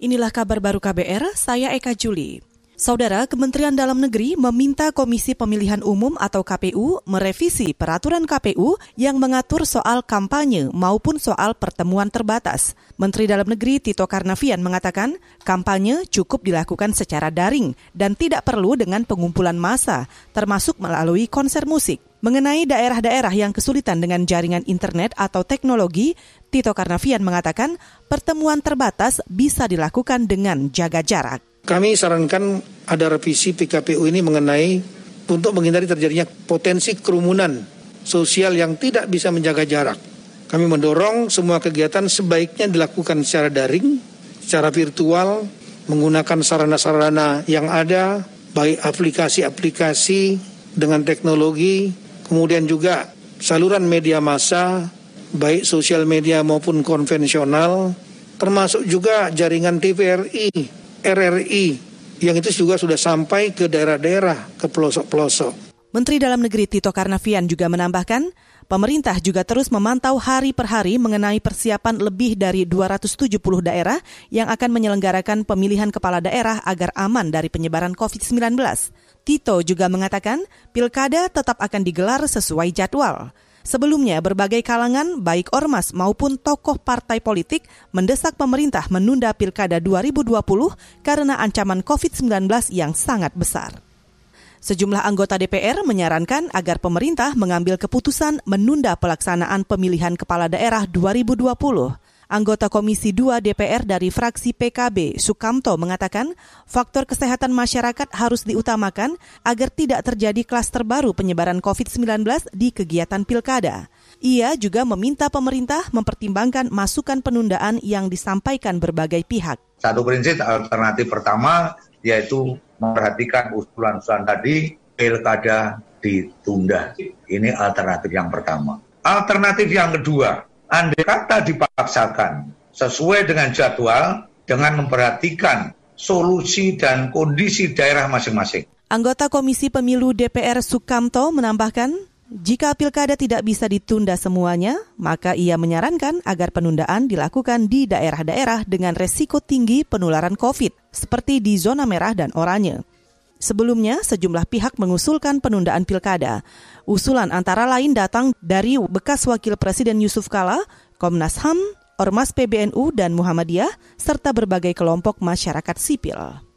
Inilah kabar baru KBR, saya Eka Juli. Saudara, Kementerian Dalam Negeri meminta Komisi Pemilihan Umum atau KPU merevisi peraturan KPU yang mengatur soal kampanye maupun soal pertemuan terbatas. Menteri Dalam Negeri Tito Karnavian mengatakan kampanye cukup dilakukan secara daring dan tidak perlu dengan pengumpulan massa, termasuk melalui konser musik. Mengenai daerah-daerah yang kesulitan dengan jaringan internet atau teknologi, Tito Karnavian mengatakan pertemuan terbatas bisa dilakukan dengan jaga jarak. Kami sarankan ada revisi PKPU ini mengenai untuk menghindari terjadinya potensi kerumunan sosial yang tidak bisa menjaga jarak. Kami mendorong semua kegiatan sebaiknya dilakukan secara daring, secara virtual, menggunakan sarana-sarana yang ada, baik aplikasi-aplikasi dengan teknologi kemudian juga saluran media massa, baik sosial media maupun konvensional, termasuk juga jaringan TVRI, RRI, yang itu juga sudah sampai ke daerah-daerah, ke pelosok-pelosok. Menteri Dalam Negeri Tito Karnavian juga menambahkan, pemerintah juga terus memantau hari per hari mengenai persiapan lebih dari 270 daerah yang akan menyelenggarakan pemilihan kepala daerah agar aman dari penyebaran COVID-19. Tito juga mengatakan pilkada tetap akan digelar sesuai jadwal. Sebelumnya, berbagai kalangan, baik ormas maupun tokoh partai politik, mendesak pemerintah menunda pilkada 2020 karena ancaman COVID-19 yang sangat besar. Sejumlah anggota DPR menyarankan agar pemerintah mengambil keputusan menunda pelaksanaan pemilihan kepala daerah 2020 anggota Komisi 2 DPR dari fraksi PKB, Sukamto, mengatakan faktor kesehatan masyarakat harus diutamakan agar tidak terjadi klaster baru penyebaran COVID-19 di kegiatan pilkada. Ia juga meminta pemerintah mempertimbangkan masukan penundaan yang disampaikan berbagai pihak. Satu prinsip alternatif pertama yaitu memperhatikan usulan-usulan tadi pilkada ditunda. Ini alternatif yang pertama. Alternatif yang kedua, andai kata dipaksakan sesuai dengan jadwal dengan memperhatikan solusi dan kondisi daerah masing-masing. Anggota Komisi Pemilu DPR Sukamto menambahkan, jika pilkada tidak bisa ditunda semuanya, maka ia menyarankan agar penundaan dilakukan di daerah-daerah dengan resiko tinggi penularan COVID, seperti di zona merah dan oranye. Sebelumnya, sejumlah pihak mengusulkan penundaan pilkada. Usulan antara lain datang dari bekas Wakil Presiden Yusuf Kala, Komnas HAM, Ormas PBNU dan Muhammadiyah, serta berbagai kelompok masyarakat sipil.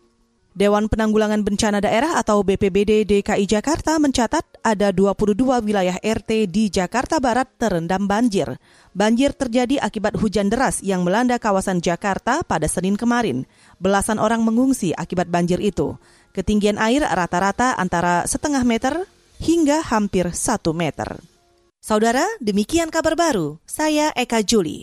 Dewan Penanggulangan Bencana Daerah atau BPBD DKI Jakarta mencatat ada 22 wilayah RT di Jakarta Barat terendam banjir. Banjir terjadi akibat hujan deras yang melanda kawasan Jakarta pada Senin kemarin. Belasan orang mengungsi akibat banjir itu. Ketinggian air rata-rata antara setengah meter hingga hampir satu meter. Saudara, demikian kabar baru. Saya Eka Juli.